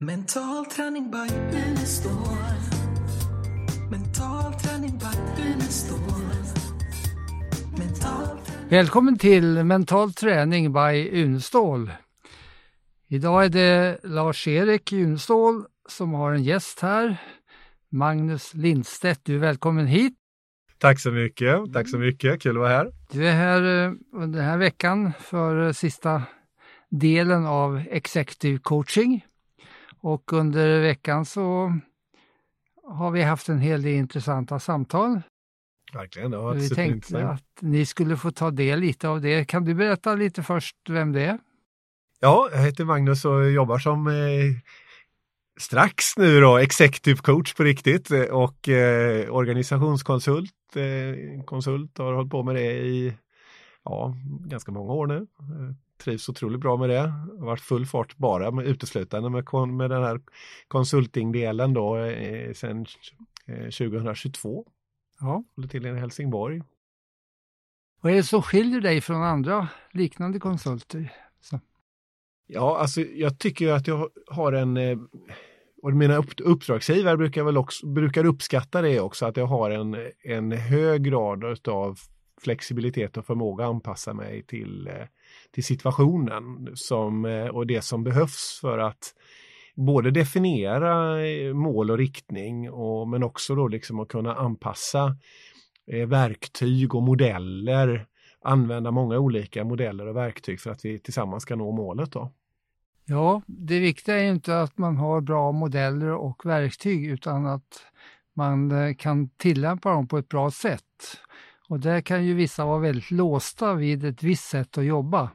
Mental träning by Unestål. Mental träning by Unestål. Mental träning. Välkommen till Mental träning by Unestål. Idag är det Lars-Erik Unestål som har en gäst här. Magnus Lindstedt, du är välkommen hit. Tack så mycket. Tack så mycket. Kul att vara här. Du är här eh, under den här veckan för eh, sista delen av Executive coaching. Och under veckan så har vi haft en hel del intressanta samtal. Verkligen. Det har varit Vi tänkte att ni skulle få ta del lite av det. Kan du berätta lite först vem det är? Ja, jag heter Magnus och jobbar som eh, strax nu då executive coach på riktigt och eh, organisationskonsult. Eh, konsult har hållit på med det i ja, ganska många år nu. Trivs otroligt bra med det. Har varit full fart bara med uteslutande med, kon- med den här consulting-delen då eh, sedan eh, 2022. Ja. Håller till i Helsingborg. Vad är det som skiljer dig från andra liknande konsulter? Så. Ja, alltså jag tycker att jag har en eh, och mina upp, uppdragsgivare brukar väl också brukar uppskatta det också, att jag har en, en hög grad av flexibilitet och förmåga att anpassa mig till, eh, till situationen som, eh, och det som behövs för att både definiera eh, mål och riktning och, men också då liksom att kunna anpassa eh, verktyg och modeller, använda många olika modeller och verktyg för att vi tillsammans ska nå målet. Då. Ja, det viktiga är inte att man har bra modeller och verktyg utan att man kan tillämpa dem på ett bra sätt. Och där kan ju vissa vara väldigt låsta vid ett visst sätt att jobba.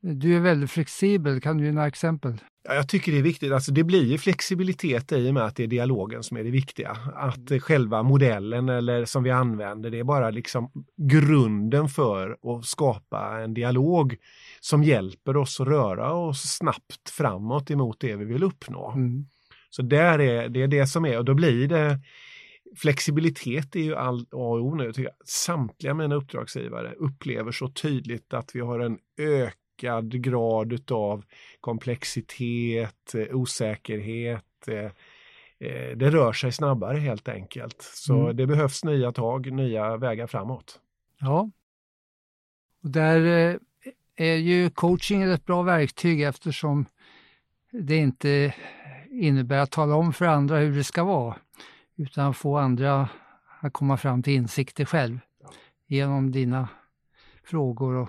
Du är väldigt flexibel, kan du ge några exempel? Ja, jag tycker det är viktigt, alltså det blir ju flexibilitet i och med att det är dialogen som är det viktiga. Att eh, själva modellen eller som vi använder, det är bara liksom grunden för att skapa en dialog som hjälper oss att röra oss snabbt framåt emot det vi vill uppnå. Mm. Så där är det är det som är och då blir det flexibilitet är ju all A och O nu. tycker jag. Samtliga mina uppdragsgivare upplever så tydligt att vi har en ökad grad utav komplexitet, eh, osäkerhet. eh, eh, Det rör sig snabbare helt enkelt. Så Mm. det behövs nya tag, nya vägar framåt. Ja. Och där är ju coaching ett bra verktyg eftersom det inte innebär att tala om för andra hur det ska vara utan få andra att komma fram till insikter själv genom dina frågor och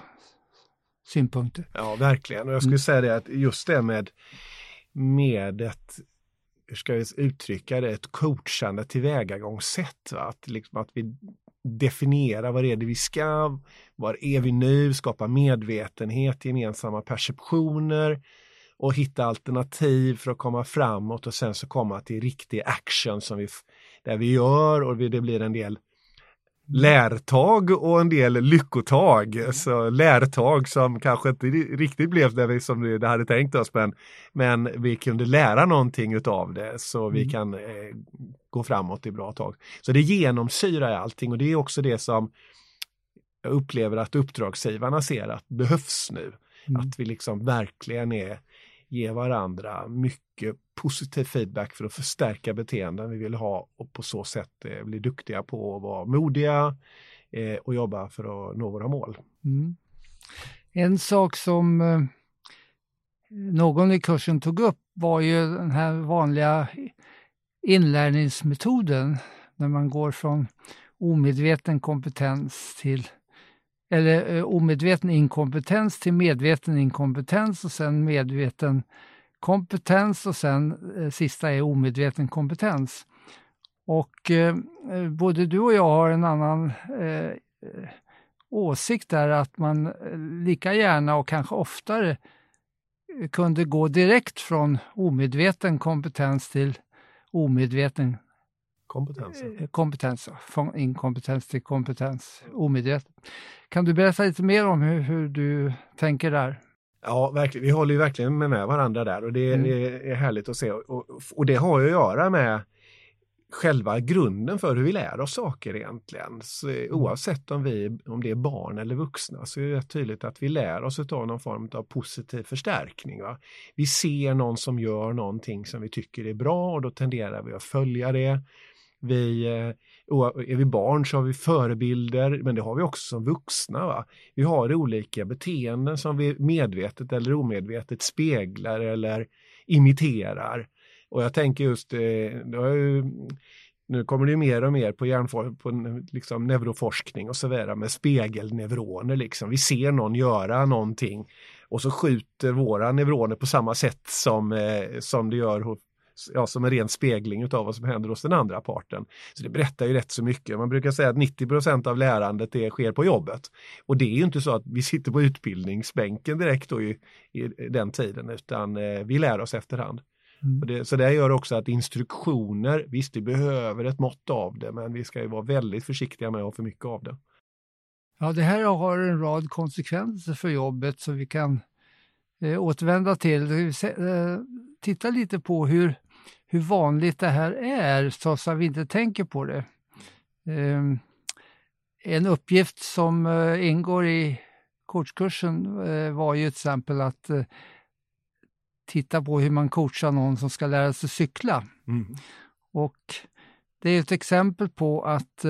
synpunkter. Ja, verkligen. Och jag skulle Mm. säga det att just det med, med ett, hur ska jag uttrycka det, ett coachande tillvägagångssätt. Va? Att, liksom att vi definierar vad det är det vi ska, var är vi nu, skapa medvetenhet, gemensamma perceptioner och hitta alternativ för att komma framåt och sen så komma till riktig action som vi, där vi gör och vi- det blir en del lärtag och en del lyckotag. Så lärtag som kanske inte riktigt blev det vi som vi hade tänkt oss men, men vi kunde lära någonting utav det så vi Mm. kan eh, gå framåt i bra tag. Så det genomsyrar allting och det är också det som jag upplever att uppdragsgivarna ser att behövs nu. Mm. Att vi liksom verkligen är, ge varandra mycket positiv feedback för att förstärka beteenden vi vill ha och på så sätt eh, bli duktiga på att vara modiga eh, och jobba för att nå våra mål. Mm. En sak som eh, någon i kursen tog upp var ju den här vanliga inlärningsmetoden när man går från omedveten kompetens till eller eh, omedveten inkompetens till medveten inkompetens och sen medveten kompetens och sen eh, sista är omedveten kompetens. Och eh, eh, både du och jag har en annan eh, åsikt där att man lika gärna och kanske oftare kunde gå direkt från omedveten kompetens till omedveten Kompetensen. eh, kompetens, från inkompetens till kompetens, omedveten. Kan du berätta lite mer om hur, hur du tänker där? Ja, verkligen. Vi håller ju verkligen med, med varandra där och det, Mm. det är härligt att se. Och, och det har ju att göra med själva grunden för hur vi lär oss saker egentligen. Så, oavsett om, vi, om det är barn eller vuxna så är det tydligt att vi lär oss av någon form av positiv förstärkning. Va? Vi ser någon som gör någonting som vi tycker är bra och då tenderar vi att följa det. Vi, eh, är vi barn så har vi förebilder, men det har vi också som vuxna. Va? Vi har olika beteenden som vi medvetet eller omedvetet speglar eller imiterar. Och jag tänker just, eh, ju, nu kommer det mer och mer på, hjärnfor, på liksom neuroforskning och så vidare med spegelneuroner. Liksom. Vi ser någon göra någonting och så skjuter våra neuroner på samma sätt som, eh, som det gör ja, som en ren spegling av vad som händer hos den andra parten. Så det berättar ju rätt så mycket. Man brukar säga att 90% av lärandet det sker på jobbet. Och det är ju inte så att vi sitter på utbildningsbänken direkt då i, i den tiden utan eh, vi lär oss efterhand. Mm. Det, så det gör också att instruktioner, visst vi behöver ett mått av det men vi ska ju vara väldigt försiktiga med att ha för mycket av det. Ja, det här har en rad konsekvenser för jobbet som vi kan eh, återvända till. Eh, titta lite på hur, hur vanligt det här är trots att vi inte tänker på det. Eh, en uppgift som eh, ingår i coachkursen eh, var ju till exempel att eh, titta på hur man coachar någon som ska lära sig cykla. Mm. Och det är ett exempel på att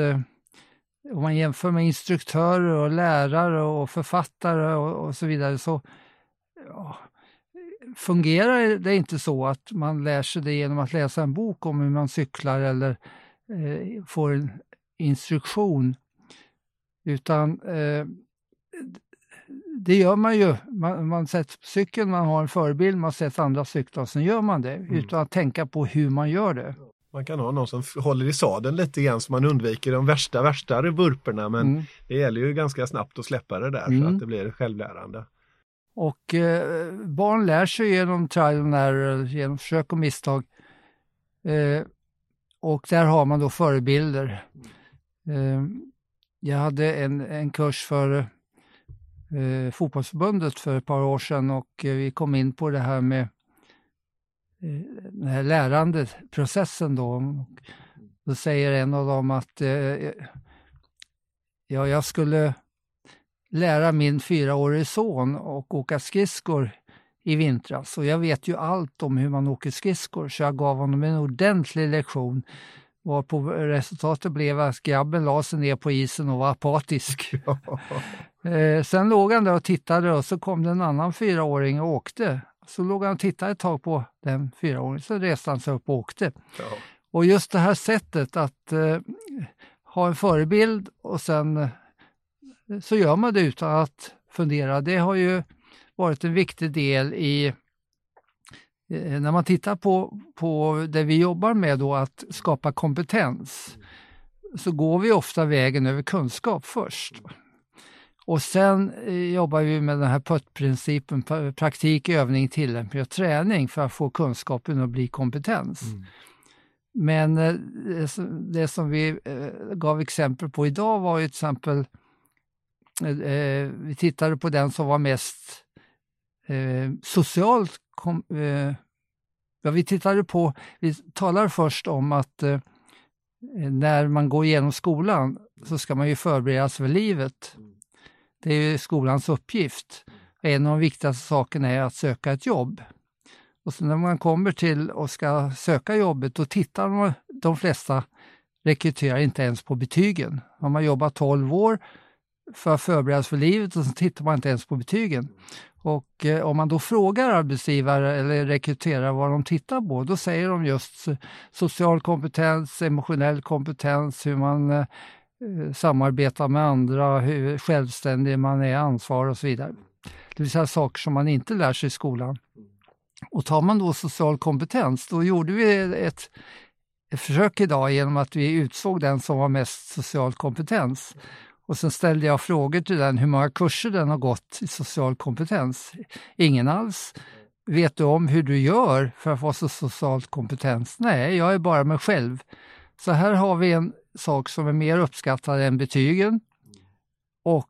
om man jämför med instruktörer och lärare och författare och, och så vidare så ja, fungerar det inte så att man lär sig det genom att läsa en bok om hur man cyklar eller eh, får en instruktion. Utan eh, det gör man ju. Man, man sätter på cykeln, man har en förebild, man sätter andra cyklar och sen gör man det mm. utan att tänka på hur man gör det. Man kan ha någon som håller i sadeln lite grann så man undviker de värsta, värsta vurporna men mm. det gäller ju ganska snabbt att släppa det där mm. så att det blir självlärande. Och eh, barn lär sig genom trial and error, genom försök och misstag. Eh, och där har man då förebilder. Eh, jag hade en, en kurs för eh, fotbollsförbundet för ett par år sedan och eh, vi kom in på det här med eh, den här lärandeprocessen då. Då säger en av dem att eh, eh ja, jag skulle lära min fyraårige son att åka skridskor i vintras och jag vet ju allt om hur man åker skridskor så jag gav honom en ordentlig lektion varpå resultatet blev att grabben la sig ner på isen och var apatisk. eh, sen låg han där och tittade och så kom det en annan fyraåring och åkte. Så låg han och tittade ett tag på den fyraåringen, så reste han sig upp och åkte. Ja. Och just det här sättet att eh, ha en förebild och sen så gör man det utan att fundera. Det har ju varit en viktig del i Eh, när man tittar på, på det vi jobbar med då, att skapa kompetens, så går vi ofta vägen över kunskap först. Och sen eh, jobbar vi med den här PUT-principen, praktik, övning, tillämpning och träning för att få kunskapen att bli kompetens. Mm. Men eh, det som vi gav exempel på idag var ju till exempel, Eh, eh, vi tittade på den som var mest eh, socialt kom, eh, ja, vi tittade på, vi talar först om att eh, när man går igenom skolan så ska man ju förberedas för livet. Det är ju skolans uppgift. En av de viktigaste sakerna är att söka ett jobb. Och så när man kommer till och ska söka jobbet, då tittar man, de flesta rekryterar inte ens på betygen. Har man jobbat 12 år för att förbereda sig för livet och så tittar man inte ens på betygen. Och eh, om man då frågar arbetsgivare eller rekryterare vad de tittar på, då säger de just social kompetens, emotionell kompetens, hur man eh, samarbetar med andra, hur självständig man är, ansvar och så vidare. Det vill säga saker som man inte lär sig i skolan. Och tar man då social kompetens, då gjorde vi ett, ett försök idag genom att vi utsåg den som var mest social kompetens. Och sen ställde jag frågor till den hur många kurser den har gått i social kompetens. Ingen alls. Vet du om hur du gör för att få så socialt kompetens? Nej, jag är bara mig själv. Så här har vi en sak som är mer uppskattad än betygen. Och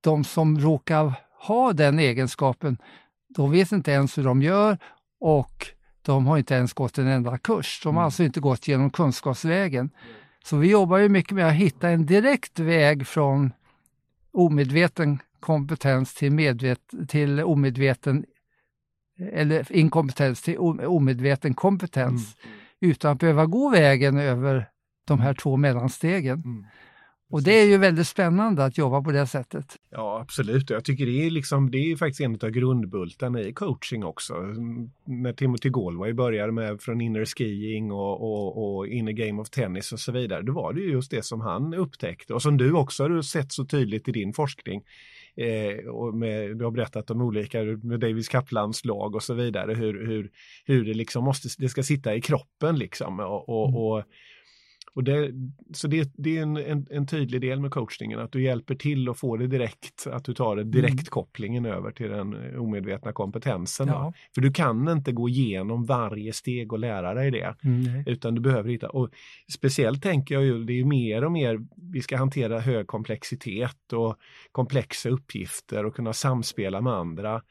de som råkar ha den egenskapen, de vet inte ens hur de gör och de har inte ens gått en enda kurs. De har Mm. alltså inte gått genom kunskapsvägen. Så vi jobbar ju mycket med att hitta en direkt väg från omedveten kompetens till, medvet, till omedveten eller inkompetens till omedveten kompetens utan att behöva gå vägen över de här två mellanstegen. Mm. Och det är ju väldigt spännande att jobba på det sättet. Ja, absolut. Jag tycker det är, liksom, det är faktiskt en av grundbultarna i coaching också. Mm, När Timothy Galway började med från inner skiing och, och, och inner game of tennis och så vidare, då var det ju just det som han upptäckte och som du också har sett så tydligt i din forskning. Eh, och med, du har berättat om olika, med Davis Kaplans lag och så vidare, hur, hur, hur det liksom måste, det ska sitta i kroppen liksom. Och, och, och, och det, så det, det är en, en, en tydlig del med coachningen, att du hjälper till att få det direkt, att du tar det direktkopplingen över till den omedvetna kompetensen. Ja. För du kan inte gå igenom varje steg och lära dig det. Utan du behöver hitta, och speciellt tänker jag ju, det är mer och mer, vi ska hantera hög komplexitet och komplexa uppgifter och kunna samspela med andra.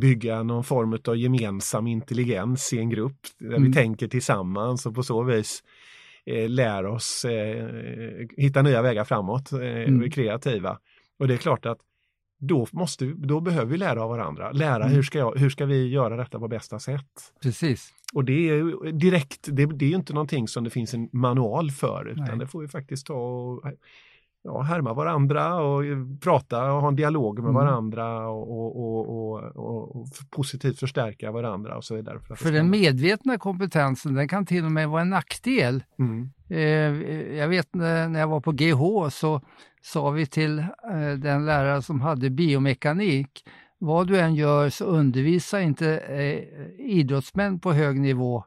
Bygga någon form av gemensam intelligens i en grupp där vi Mm. tänker tillsammans och på så vis eh, lär oss eh, hitta nya vägar framåt eh, Mm. är kreativa. Och det är klart att då, måste, vi- då behöver vi lära av varandra. Lära Mm. hur, ska jag, hur ska vi göra detta på bästa sätt? Precis. Och det är ju direkt, det, det är inte någonting som det finns en manual för utan Nej. det får vi faktiskt ta och ja, härma varandra och prata och ha en dialog med Mm. varandra och, och, och, och, positivt förstärka varandra och så vidare. För den medvetna kompetensen, den kan till och med vara en nackdel. mm. Eh, Jag vet när jag var på GH så sa vi till eh, den lärare som hade biomekanik, vad du än gör så undervisa inte eh, idrottsmän på hög nivå.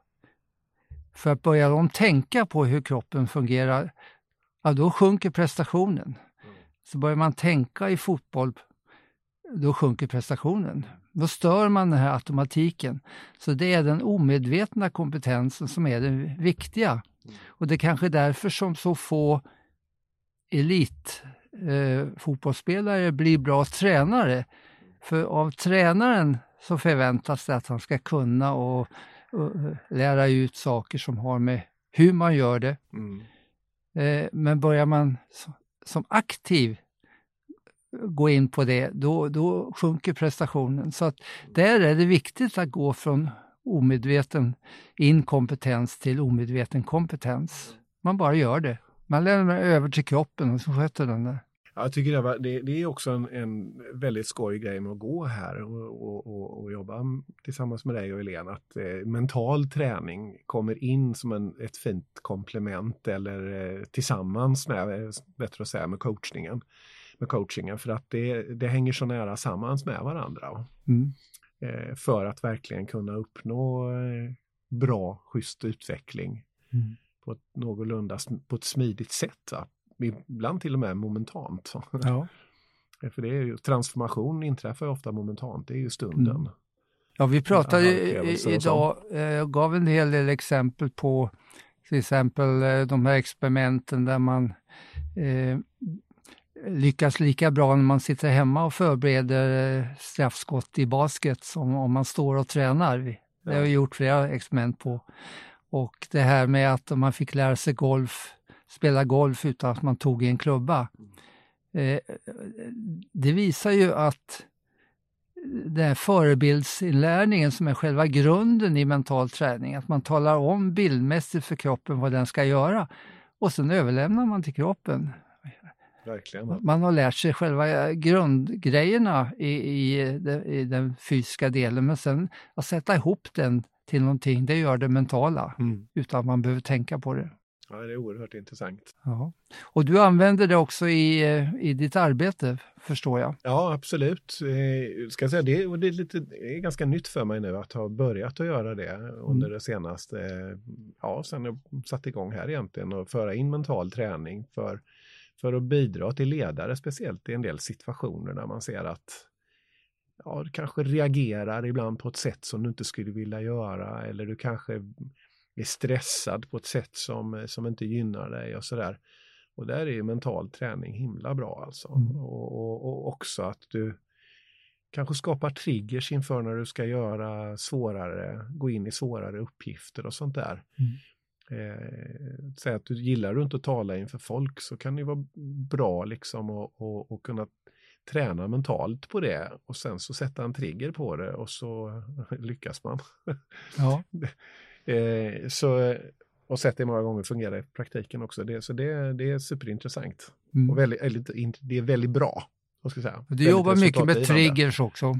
För att börjar de tänka på hur kroppen fungerar, ja då sjunker prestationen. Så börjar man tänka i fotboll, då sjunker prestationen. Då stör man den här automatiken. Så det är den omedvetna kompetensen som är den viktiga. Och det är kanske därför som så få elit eh, blir bra tränare. För av tränaren så förväntas det att han ska kunna och, och eh, lära ut saker som har med hur man gör det. Mm. Eh, men börjar man som, som aktiv gå in på det, då, då sjunker prestationen. Så att där är det viktigt att gå från omedveten inkompetens till omedveten kompetens. Man bara gör det. Man lämnar över till kroppen och så sköter den det. Ja, jag tycker det, var, det, det är också en, en väldigt skoj grej med att gå här och, och, och, och jobba tillsammans med dig och Helena. Att eh, mental träning kommer in som en, ett fint komplement eller eh, tillsammans med, eh, bättre att säga, med coachningen. Med coachingen för att det, det hänger så nära sammans med varandra. Mm. Eh, för att verkligen kunna uppnå eh, bra, schysst utveckling Mm. på ett någorlunda på ett smidigt sätt. Va? Ibland till och med momentant. Ja. För det är ju, transformation inträffar ju ofta momentant, det är ju stunden. Mm. Ja, vi pratade i- idag, eh, jag gav en hel del exempel på till exempel eh, de här experimenten där man eh, lyckas lika bra när man sitter hemma och förbereder eh, straffskott i basket som om man står och tränar. Det har vi gjort flera experiment på. Och det här med att man fick lära sig golf, spela golf utan att man tog i en klubba. Eh, det visar ju att den här förebildsinlärningen som är själva grunden i mental träning, att man talar om bildmässigt för kroppen vad den ska göra och sen överlämnar man till kroppen. Verkligen. Man har lärt sig själva grundgrejerna i, i, i den fysiska delen men sen att sätta ihop den till någonting, det gör det mentala Mm. utan att man behöver tänka på det. Ja, det är oerhört intressant. Ja. Och du använder det också i, eh, i ditt arbete, förstår jag. Ja, absolut. Eh, ska säga, det, och det, är lite, det är ganska nytt för mig nu att ha börjat att göra det under det senaste, ja, sen jag satte igång här egentligen och föra in mental träning för, för att bidra till ledare, speciellt i en del situationer där man ser att ja, du kanske reagerar ibland på ett sätt som du inte skulle vilja göra eller du kanske är stressad på ett sätt som, som inte gynnar dig och sådär. Och där är ju mental träning himla bra alltså. Mm. Och, och, och också att du kanske skapar triggers inför när du ska göra svårare, gå in i svårare uppgifter och sånt där. Mm. Eh, säg att du gillar du inte att tala inför folk så kan det vara bra liksom att och, och kunna träna mentalt på det och sen så sätta en trigger på det och så lyckas man. Ja. eh, så, och sett det många gånger fungera i praktiken också. Det, så det, det är superintressant. Mm. Och väldigt, det är väldigt bra. Ska jag säga. Du jobbar mycket med triggers också.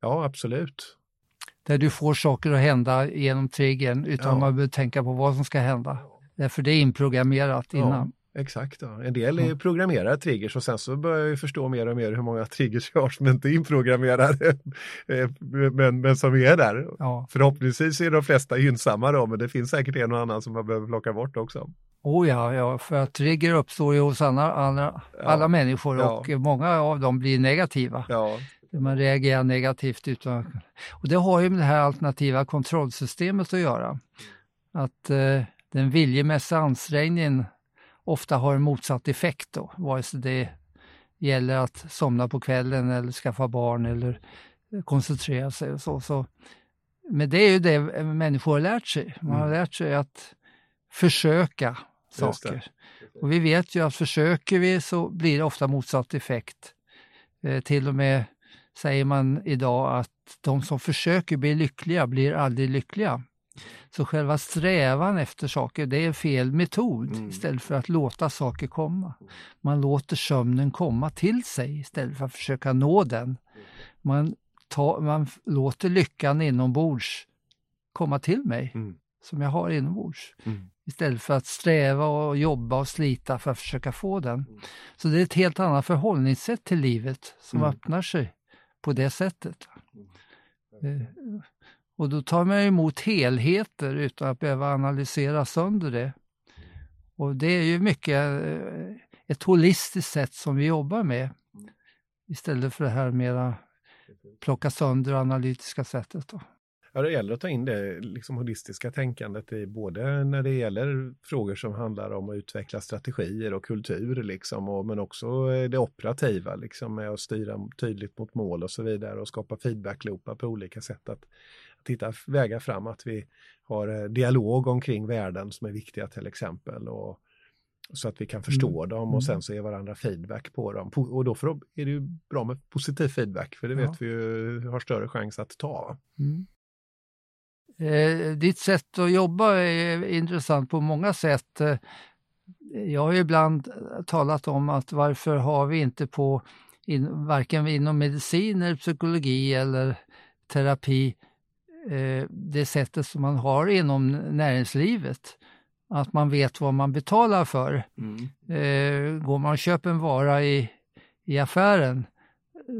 Ja, absolut. Där du får saker att hända genom triggern utan Ja. att man behöver tänka på vad som ska hända. Därför det är inprogrammerat innan. Ja, exakt. Ja. En del är Mm. programmerade triggers och sen så börjar jag förstå mer och mer hur många triggers jag har som inte är inprogrammerade. Eh, men, men som är där. Ja. Förhoppningsvis är de flesta gynnsamma då, men det finns säkert en och annan som man behöver plocka bort också. Oh ja, ja, för att trigger uppstår ju hos alla, alla, Ja. alla människor Ja. och många av dem blir negativa. Ja, Man reagerar negativt utan... Och det har ju med det här alternativa kontrollsystemet att göra. Att eh, den viljemässiga ansträngningen ofta har en motsatt effekt då, vare sig det gäller att somna på kvällen eller skaffa barn eller koncentrera sig och så. så. Men det är ju det människor har lärt sig. Man har Mm. lärt sig att försöka saker. Och vi vet ju att försöker vi så blir det ofta motsatt effekt. Eh, till och med säger man idag att de som försöker bli lyckliga blir aldrig lyckliga. Så själva strävan efter saker, det är fel metod Mm. istället för att låta saker komma. Man låter sömnen komma till sig istället för att försöka nå den. Man, tar, man låter lyckan inombords komma till mig, Mm. som jag har inombords. Mm. Istället för att sträva och jobba och slita för att försöka få den. Så det är ett helt annat förhållningssätt till livet som Mm. öppnar sig på det sättet. Eh, Och då tar man emot helheter utan att behöva analysera sönder det. Och det är ju mycket eh, ett holistiskt sätt som vi jobbar med. Istället för det här mera plocka sönder analytiska sättet. Då. Ja, det gäller att ta in det liksom holistiska tänkandet i både när det gäller frågor som handlar om att utveckla strategier och kultur, liksom, och, men också det operativa liksom, med att styra tydligt mot mål och så vidare och skapa feedbackloopar på olika sätt. Att hitta vägar fram, att vi har eh, dialog omkring värden som är viktiga till exempel. Och, så att vi kan förstå dem och sen så ge varandra feedback på dem. Och då för, är det ju bra med positiv feedback, för det Ja. vet vi ju har större chans att ta. Eh, ditt sätt att jobba är intressant på många sätt. Eh, Jag har ju ibland talat om att varför har vi inte på, in, varken inom medicin eller psykologi eller terapi, eh, det sättet som man har inom näringslivet. Att man vet vad man betalar för. Eh, går man och köper en vara i, i affären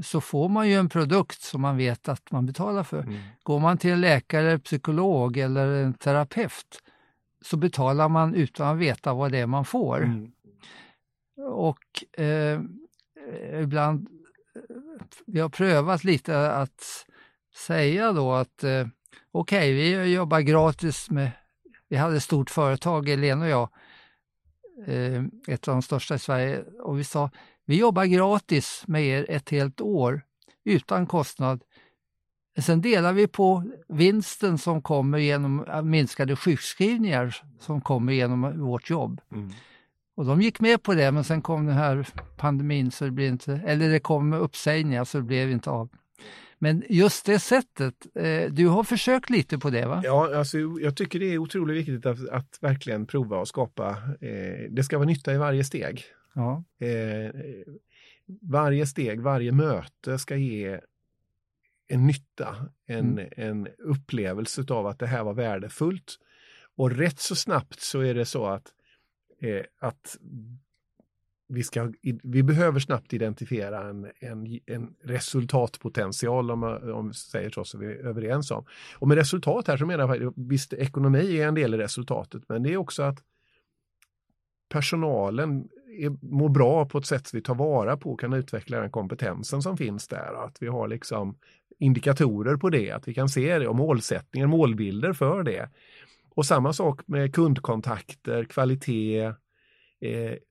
så får man ju en produkt som man vet att man betalar för. Mm. Går man till en läkare, psykolog eller en terapeut så betalar man utan att veta vad det är man får. Mm. Och eh, ibland, vi har prövat lite att säga då att eh, okej, vi jobbar gratis med, vi hade ett stort företag, Elena och jag, eh, ett av de största i Sverige, och vi sa vi jobbar gratis med er ett helt år utan kostnad. Sen delar vi på vinsten som kommer genom minskade sjukskrivningar som kommer genom vårt jobb. Mm. Och de gick med på det, men sen kom den här pandemin, så det blev inte, eller det kom uppsägningar så det blev inte av. Men just det sättet, eh, du har försökt lite på det va? Ja, alltså, jag tycker det är otroligt viktigt att, att verkligen prova och skapa. Eh, det ska vara nytta i varje steg. Ja. Eh, varje steg, varje möte ska ge en nytta, en, en upplevelse av att det här var värdefullt. Och rätt så snabbt så är det så att, eh, att vi, ska, vi behöver snabbt identifiera en, en, en resultatpotential om, om vi säger så, som vi är överens om. Och med resultat här så menar jag, visst ekonomi är en del i resultatet, men det är också att personalen är, mår bra på ett sätt som vi tar vara på och kan utveckla den kompetensen som finns där. Att vi har liksom indikatorer på det, att vi kan se det och målsättningar, målbilder för det. Och samma sak med kundkontakter, kvalitet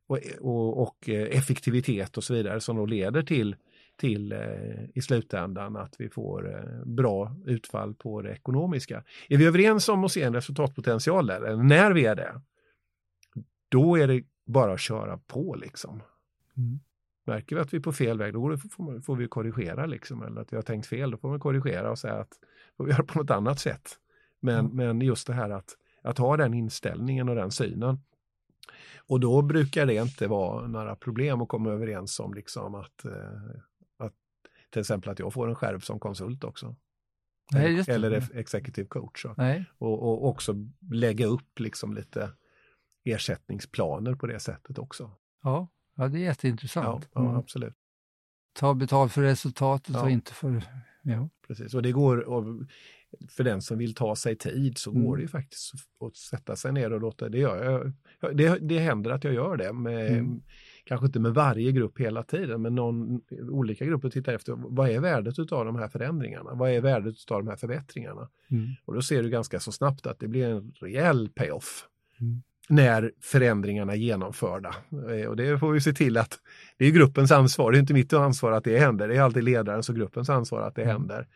och, och, och eh, effektivitet och så vidare som då leder till till eh, i slutändan att vi får eh, bra utfall på det ekonomiska. Är vi överens om att se en resultatpotential där, eller när vi är det, då är det bara att köra på liksom. Mm. Märker vi att vi är på fel väg, då får, får vi korrigera liksom, eller att vi har tänkt fel, då får vi korrigera och säga att får vi göra på något annat sätt. Men, Mm. men just det här att, att ha den inställningen och den synen. Och då brukar det inte vara några problem att komma överens om liksom att, eh, att till exempel att jag får en skärv som konsult också. Nej. Eller ex- executive coach. Och, och också lägga upp liksom lite ersättningsplaner på det sättet också. Ja, ja det är Ja, jätteintressant. ja Mm. absolut. Ta betalt för resultatet Ja. och inte för... Ja. Precis. Och det går, och för den som vill ta sig tid så Mm. går det ju faktiskt att sätta sig ner och låta det jag- Det, det händer att jag gör det, med, Mm. kanske inte med varje grupp hela tiden, men någon, olika grupper tittar efter vad är värdet av de här förändringarna? Vad är värdet av de här förbättringarna? Mm. Och då ser du ganska så snabbt att det blir en rejäl payoff. Mm. när förändringarna är genomförda. Eh, Och det får vi se till att det är gruppens ansvar, det är inte mitt ansvar att det händer, det är alltid ledarens och gruppens ansvar att det Mm. händer.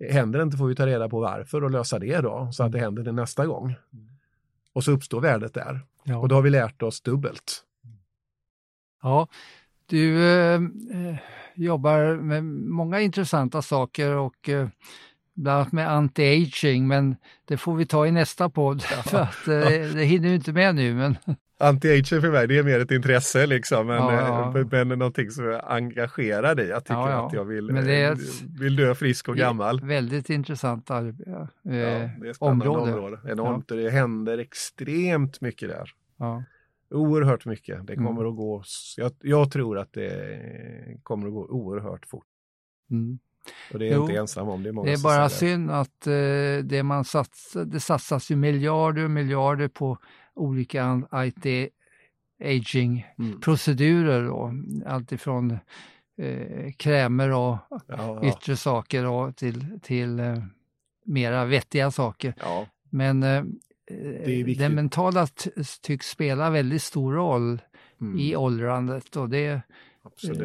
Händer det inte får vi ta reda på varför och lösa det då, så att det händer det nästa gång. Och så uppstår värdet där. Ja. Och då har vi lärt oss dubbelt. Ja, du eh, eh, jobbar med många intressanta saker och eh, bland annat med anti-aging, men det får vi ta i nästa podd för att eh, det hinner vi inte med nu. Men Anti-aging för mig, det är mer ett intresse liksom, men, Ja, ja. eh, men någonting som jag är engagerad i. Jag tycker Ja, ja. att jag vill, Men det är eh, ett- vill dö frisk och gammal. väldigt intressant arbe- Ja, det är område. område. Enormt och det händer extremt mycket där. Ja. Oerhört mycket. Det kommer Mm. att gå, jag, jag tror att det kommer att gå oerhört fort. Mm. Och det är Jo. inte ensam om. Det är, många Det är bara synd att eh, det man satsar, det satsas ju miljarder och miljarder på olika anti-aging-procedurer. Mm. då. Allt ifrån eh, krämer och Ja, ja, yttre saker och till, till eh, mera vettiga saker. ja, Men eh, den mentala tycks spela väldigt stor roll mm, i åldrandet och det absolut.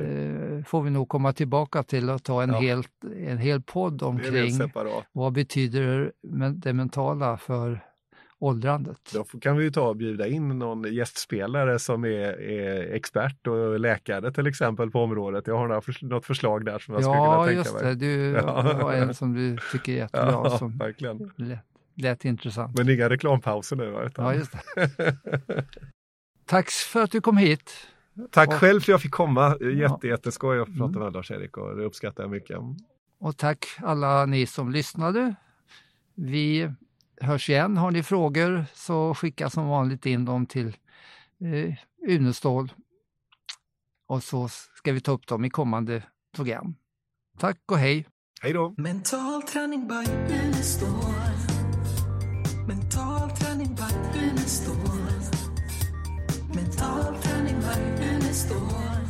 eh, får vi nog komma tillbaka till och ta en, Ja. hel, en hel podd omkring. Vad betyder det mentala för åldrandet? Då kan vi ju ta och bjuda in någon gästspelare som är, är expert och läkare till exempel på området. Jag har några något förslag där som jag skulle kunna Ja, tänka just mig. det. Du Ja. har en som du tycker är jättebra. Ja, som verkligen. lät, lät intressant. Men inga reklampauser nu. va, Utan... Ja, just det. Tack för att du kom hit. Tack Och- själv för att jag fick komma. Ja. Jätte, jätteskoj att prata Mm. med Lars-Erik och det uppskattar jag mycket. Och tack alla ni som lyssnade. Vi hörs igen. Har ni frågor så skicka som vanligt in dem till eh, Unestål. Och så ska vi ta upp dem i kommande program. Tack och hej! Hej då! Mental träning by Unestål. Mental träning by Unestål. Mental träning by Unestål. Mental träning by